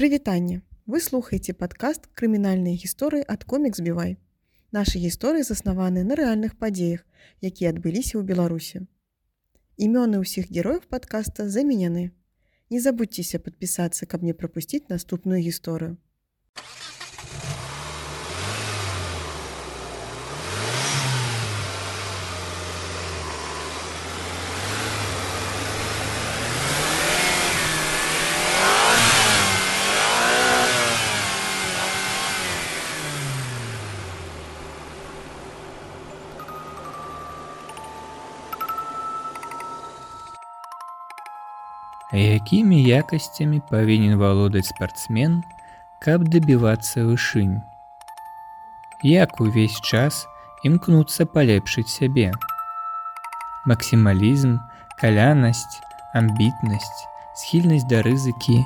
Прывітанне. Вы слухаеце падкаст крымінальныя гісторыі ад комікс бівай. Нашы гісторыі заснаваны на рэальных падзеях, якія адбыліся ў Беларусі. Імёны ўсіх герояў падкаста заменяны. Не забудзьцеся падпісацца, каб не прапусціць наступную гісторыю. Якімі якасцямі павінен валодаць спартсмен, каб дабівацца вышынь? Як увесь час імкнуцца палепшыць сябе? Максімалізм, калянасць, амбітнасць, схільнасць да рызыкі,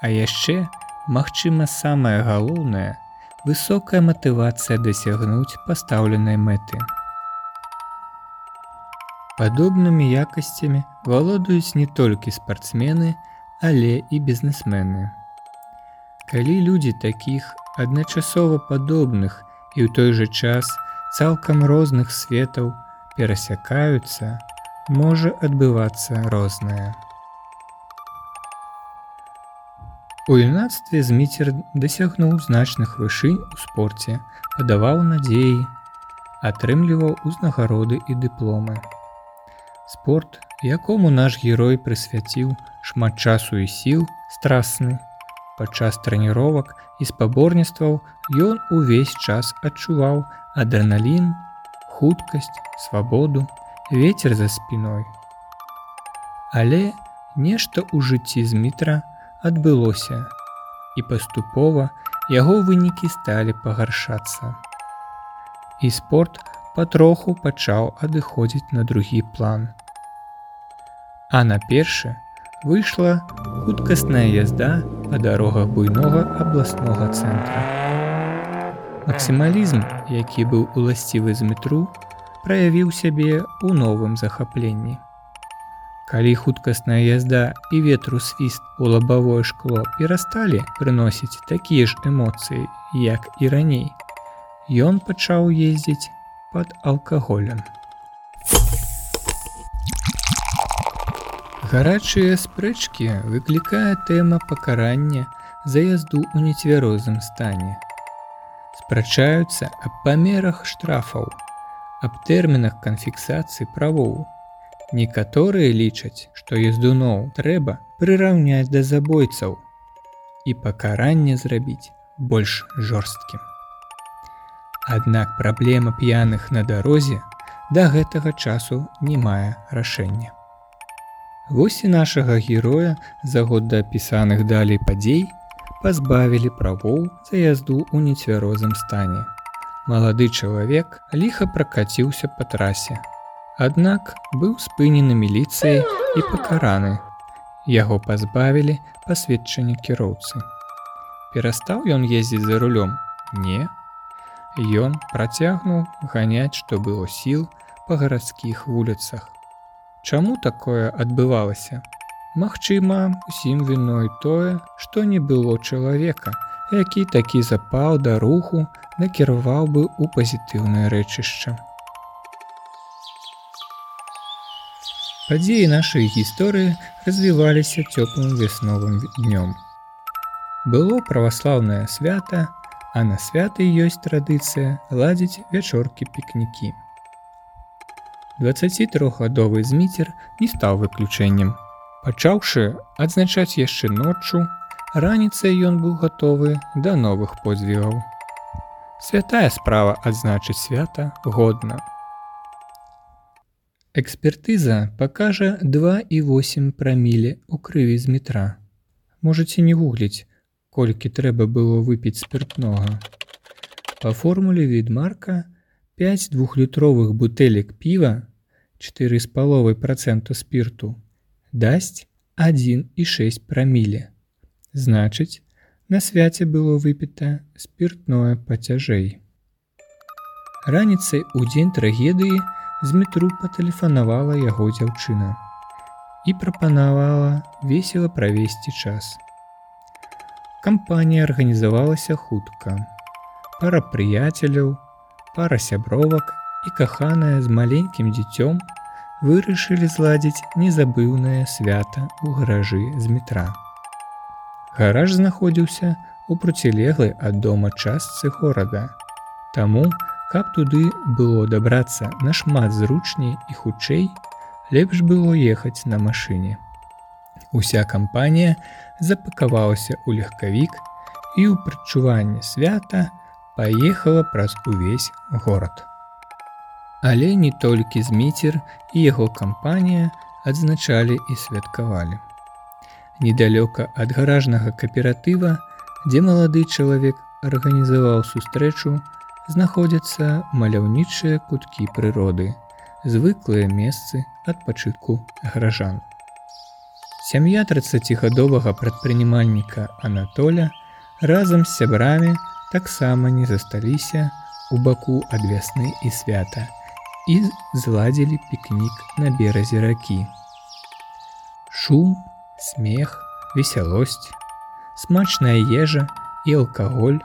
А яшчэ, магчыма, самае галоўнае, высокая матывацыя дасягнуць пастаўленай мэты. Падобнымі якасцямі валодаюць не толькі спартсмены, але і бізнесмены. Калі людзі такіх адначасова падобных і ў той жа час цалкам розных светаў перасякаюцца, можа адбывацца рознае. У юнацтве зміцер дасягнуў значных вышынь у спорце, падаваў надзеі, атрымліваў узнагароды і дыпломы. Спорт, якому наш герой прысвяціў шмат часу і сіл страсны. Падчас трэніровак і спаборніцтваў ён увесь час адчуваў адреналін, хуткасць, свабоду, ветер за спіной. Але нешта ў жыцці змітра адбылося, і паступова яго вынікі сталі пагаршацца. І спорт патроху пачаў адыходзіць на другі план. А на першы выйшла хуткасная язда па дарогах буйнога абласнога цэнтра. Максімалізм, які быў уласцівы з метру, праявіў сябе ў новым захапленні. Калі хуткасная язда і ветру свіст у лабавое шкло перасталі прыносіць такія ж эмоцыі, як і раней, Ён пачаў ездзіць пад алкаголем. Гарачыя спрэчкі выклікае тэма пакарання заязду ў нецвярозым стане. Спрачаюцца аб памерах штрафаў, аб тэрмінах канфіксацыі правоў. Некаторыя лічаць, што ездуноў трэба прыраўняць да забойцаў і пакаранне зрабіць больш жорсткім. Аднак праблема п'яных на дарозе да гэтага часу не мае рашэння. Вось і нашага героя за год да апісаных далей падзей пазбавілі правоў заязду ў нецвярозым стане. Малады чалавек ліха пракаціўся па трасе. Аднак быў спынены міліцыяй і пакараны. Яго пазбавілі пасведчанне кіроўцы. Перастаў ён ездзіць за рулём. Не. Ён працягнуў ганяць, што было сіл па гарадскіх вуліцах. Чаму такое адбывалася? Магчыма, усім віной тое, што не было чалавека, які такі запал да руху накіраваў бы ў пазітыўнае рэчышча. Падзеі нашай гісторыі развіваліся цёплым вясновым днём. Было праваслаўнае свята, а на святы ёсць традыцыя ладзіць вячоркі пікнікі. 23гадовы зміцер не стаў выключэннем. Пачаўшы адзначаць яшчэ ноччу, раніцай ён быў гатовы да новых подзвігаў. Святая справа адзначыць свята годна. Экспертыза пакажа 2,8 прамілі ў крыві з метра. Можаце не гугліць, колькі трэба было выпіць спиртнога. Па формуле відмарка 5 двухлітровых бутэлек піва 4 з паловай проценту спирту дасць 1,6 прамілі. Значыць, на свяце было выпіта спиртное пацяжэй. Раніцай у дзень трагедыі з метру патэлефанавала яго дзяўчына і прапанавала весела правесці час. Кампанія арганізавалася хутка. Пара прыяцеляў, пара сябровак і каханая з маленькім дзіцём вырашылі зладзіць незабыўнае свята ў гаражы з метра. Гараж знаходзіўся у процілеглай ад дома частцы горада. Таму, каб туды было дабрацца нашмат зручней і хутчэй, лепш было ехаць на машыне. Уся кампанія запакавалася ў легкавік і ў прачуванне свята паехала праз увесь горад. Але не толькі зміцер і яго кампанія адзначалі і святкавалі. Недалёка ад гаражнага кааператыва, дзе малады чалавек арганізаваў сустрэчу, знаходзяцца маляўнічыя куткі прыроды, звыклыя месцы адпачытку гаражан. Сям'я 30гадовага прадпрынімальніка Анатоля разам з сябрамі таксама не засталіся у баку ад вясны і свята і зладзілі пікнік на беразе ракі. Шум, смех, весялосць, смачная ежа і алкаголь,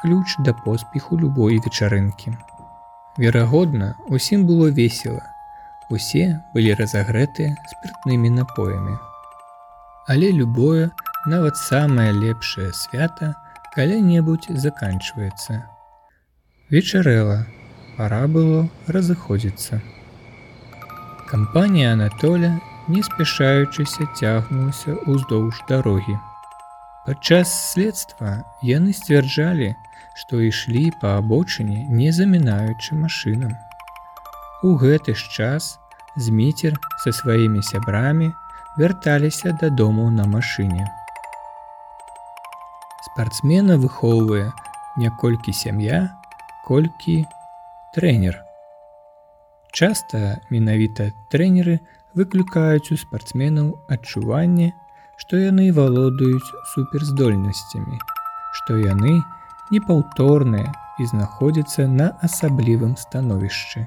ключ да поспеху любой вечарынкі. Верагодна, усім было весела. Усе былі разагрэтыя спиртнымі напоямі але любое, нават самае лепшае свята каля-небудзь заканчваецца. Вечарэла, пора было разыходзіцца. Кампанія Анатоля, не спяшаючыся цягнулася ўздоўж дарогі. Падчас следства яны сцвярджалі, што ішлі па абочыне, не замінаючы машынам. У гэты ж час зміцер са сваімі сябрамі, вярталіся дадому на машыне. Спартсмена выхоўвае не колькі сям'я, колькі трэнер. Часта менавіта трэнеры выклікаюць у спартсменаў адчуванне, што яны валодаюць суперздольнасцямі, што яны непаўторныя і знаходзяцца на асаблівым становішчы.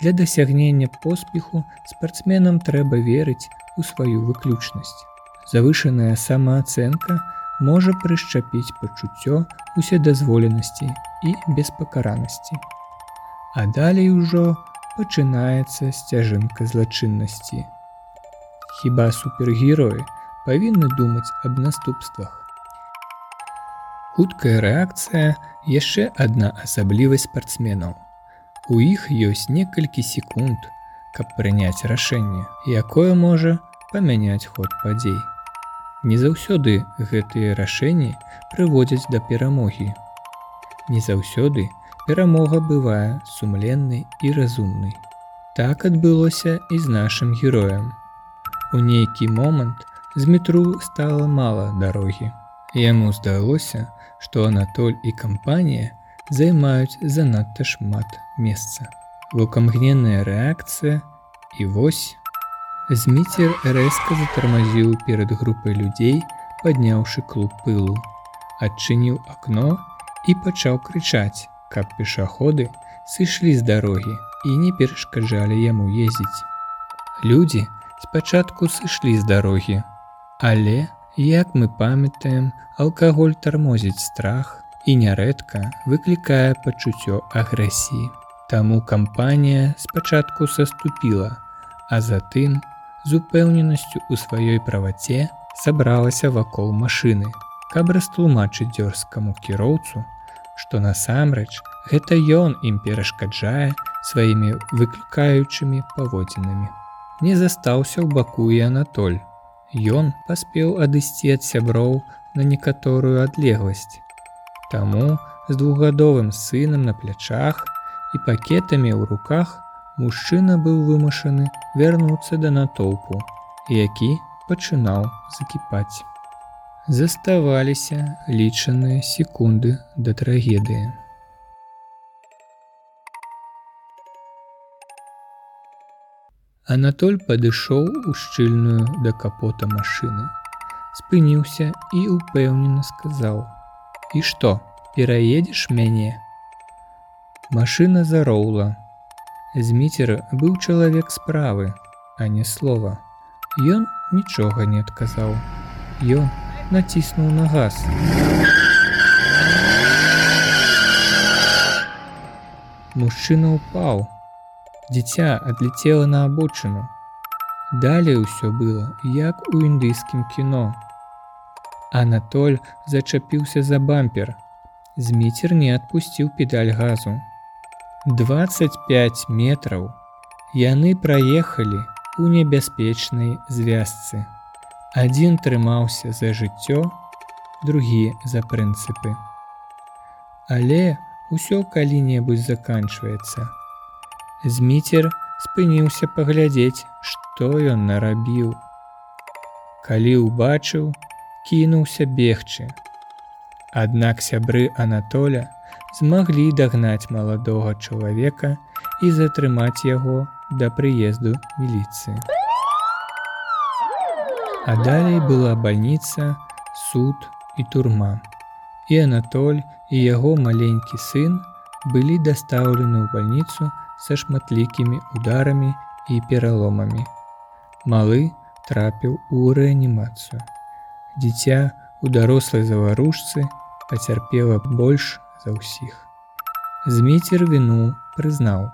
Для дасягнення поспеху спартсменам трэба верыць у сваю выключнасць. Завышаная самаацэнка можа прышчапіць пачуццё уседазволенасці і беспакаранасці. А далей ужо пачынаецца сцяжынка злачыннасці. Хіба супергероі павінны думаць аб наступствах. Хуткая рэакцыя яшчэ адна асаблівасць спартсменаў. У іх ёсць некалькі секунд, каб прыняць рашэнне, якое можа памяняць ход падзей. Не заўсёды гэтыя рашэнні прыводзяць да перамогі. Не заўсёды перамога бывае сумленнай і разумнай. Так адбылося і з нашым героем. У нейкі момант з метру стала мала дарогі. Яму здалося, што Анатоль і кампанія займаюць занадта шмат месца. Лукамгненная рэакцыя і вось зміцер рэзка затармазіў перад групай людзей падняўшы клуб пылу адчыніў акно і пачаў крычаць каб пешаходы сышлі з дарогі і не перашкаджалі яму ездзіць. Людзі спачатку сышлі з дарогі але як мы памятаем алкаголь тармозіць страх і нярэдка выклікае пачуццё агрэсіі Таму кампанія спачатку саступіла, а затым з упэўненасцю ў сваёй праваце сабралася вакол машыны, каб растлумачыць дзёрзкаму кіроўцу, што насамрэч гэта ён ім перашкаджае сваімі выклікаючымі паводзінамі. Не застаўся ў баку і Анатоль. Ён паспеў адысці ад сяброў на некаторую адлегласць. Таму з двухгадовым сынам на плячах, і пакетамі ў руках мужчына быў вымушаны вярнуцца да натоўпу, які пачынаў закіпаць. Заставаліся лічаныя секунды да трагедыі. Анатоль падышоў у шчыльную да капота машыны, спыніўся і упэўнена сказаў: « І што, пераедзеш мяне, Машына зароўла. Зміцер быў чалавек справы, а не слова. Ён нічога не адказаў. Ён націснуў на газ. Мужчына ўпаў. Дзіця адлетела на абочыну. Далей усё было, як у індыйскім кіно. Анатоль зачапіўся за бампер. Зміцер не адпусціў педаль газу. 25 метраў. Яны праехалі у небяспечнай звязцы. Адзін трымаўся за жыццё, другі за прынцыпы. Але ўсё калі-небудзь заканчваецца. Зміцер спыніўся паглядзець, што ён нарабіў. Калі ўбачыў, кінуўся бегчы. Аднак сябры Анатоля змаглі дагнаць маладога чалавека і затрымаць яго да прыезду міліцыі. А далей была бальніца, суд і турма. І Анатоль і яго маленькі сын былі дастаўлены ў бальніцу са шматлікімі ударамі і пераломамі. Малы трапіў у рэанімацыю. Дзіця у дарослай заварушцы пацярпела больш за ўсіх. Зміцер віну прызнаў,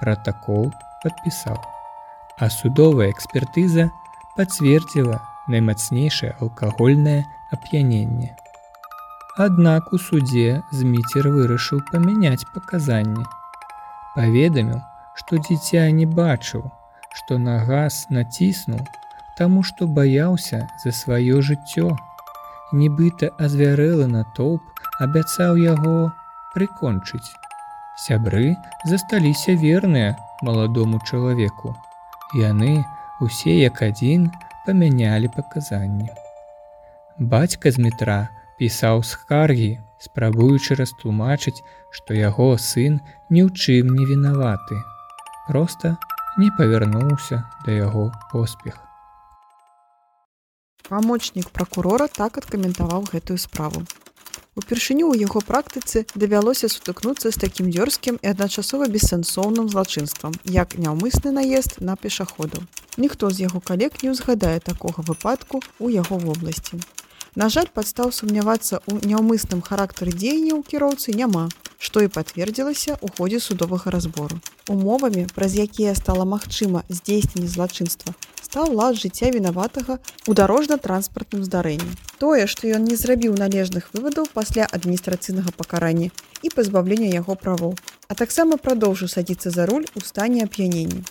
пратакол падпісаў. А судовая экспертыза пацвердзіла наймацнейшае алкагольнае ап'яненне. Аднак у судзе зміцер вырашыў памяняць паказанні. Паведаміў, што дзіця не бачыў, што на газ націснуў, таму што баяўся за сваё жыццё. Нібыта азвярэлы натоўп абяцаў яго прыкончыць. Сябры засталіся верныя маладому чалавеку. Яны усе як адзін памянялі паказанні. Бацька з метра пісаў скаргі, спрабуючы растлумачыць, што яго сын ні ў чым не вінаваты. Проста не павярнуўся да яго поспех. Памочнік пракурора так адкаментаваў гэтую справу. Упершыню ў яго практыцы давялося сутыкнуцца з такім дзёрзкім і адначасова бессэнсоўным злачынствам, як няўмысны наезд на пешаходу. Ніхто з яго калег не ўзгадае такога выпадку ў яго вобласці. На жаль, падстаў сумнявацца ў няўмысным характары дзеянняў кіроўцы няма, што і пацвердзілася ў ходзе судовага разбору. Умовамі, праз якія стала магчыма здзейсненне злачынства, стаў лад жыцця вінаватага ў дарожна-транспартным здарэнні. Тое, што ён не зрабіў належных вывадаў пасля адміністрацыйнага пакарання і пазбаўлення яго правоў, а таксама прадоўжыў садзіцца за руль у стане ап'янення.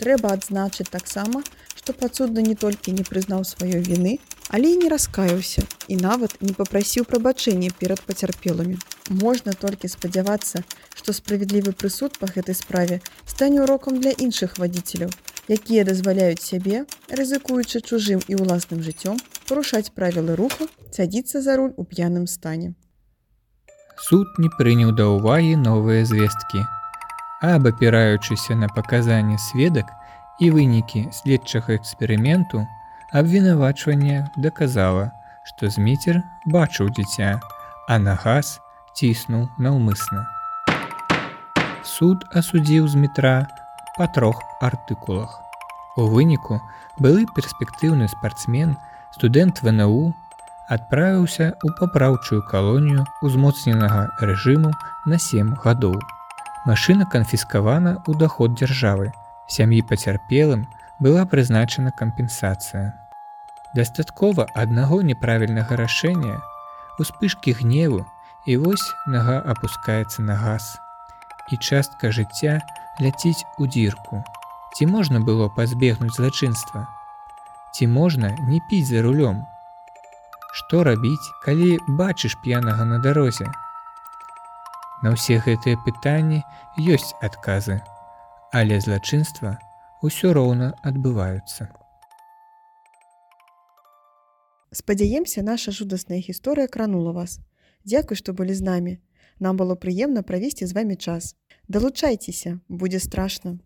Трэба адзначыць таксама, што падсудны не толькі не прызнаў сваёй віны, але і не раскаяўся і нават не папрасіў прабачэння перад пацярпелымі. Можна толькі спадзявацца, што справядлівы прысуд па гэтай справе стане урокам для іншых вадзіцеляў, якія дазваляюць сябе, рызыкуючы чужым і ўласным жыццём, парушаць правілы руху, садзіцца за руль у п'яным стане. Суд не прыняў да ўвагі новыя звесткі. Абапіраючыся на паказанні сведак і вынікі следчага эксперыменту, Абвінавачванне даказала, што зміцер бачыў дзіця, а на газ ціснуў наўмысна. Суд асудзіў з метра па трох артыкулах. У выніку былы перспектыўны спартсмен, студэнт ВНУ адправіўся ў папраўчую калонію узмоцненага рэжыму на сем гадоў. Машына канфіскавана ў даход дзяржавы. Сям'і пацярпелым была прызначана кампенсацыя. Дастаткова аднаго неправільнага рашэння, успышкі гневу і вось нага апускаецца на газ. І частка жыцця ляціць у дзірку. Ці можна было пазбегнуць злачынства? Ці можна не піць за рулём? Што рабіць, калі бачыш п'янага на дарозе? На ўсе гэтыя пытанні ёсць адказы, але злачынства, ўсё роўна адбываюцца. Спадзяемся, наша жудасная гісторыя кранула вас. Дзякуй, што былі з намі. Нам было прыемна правесці з вами час. Далучайцеся, будзе страшна.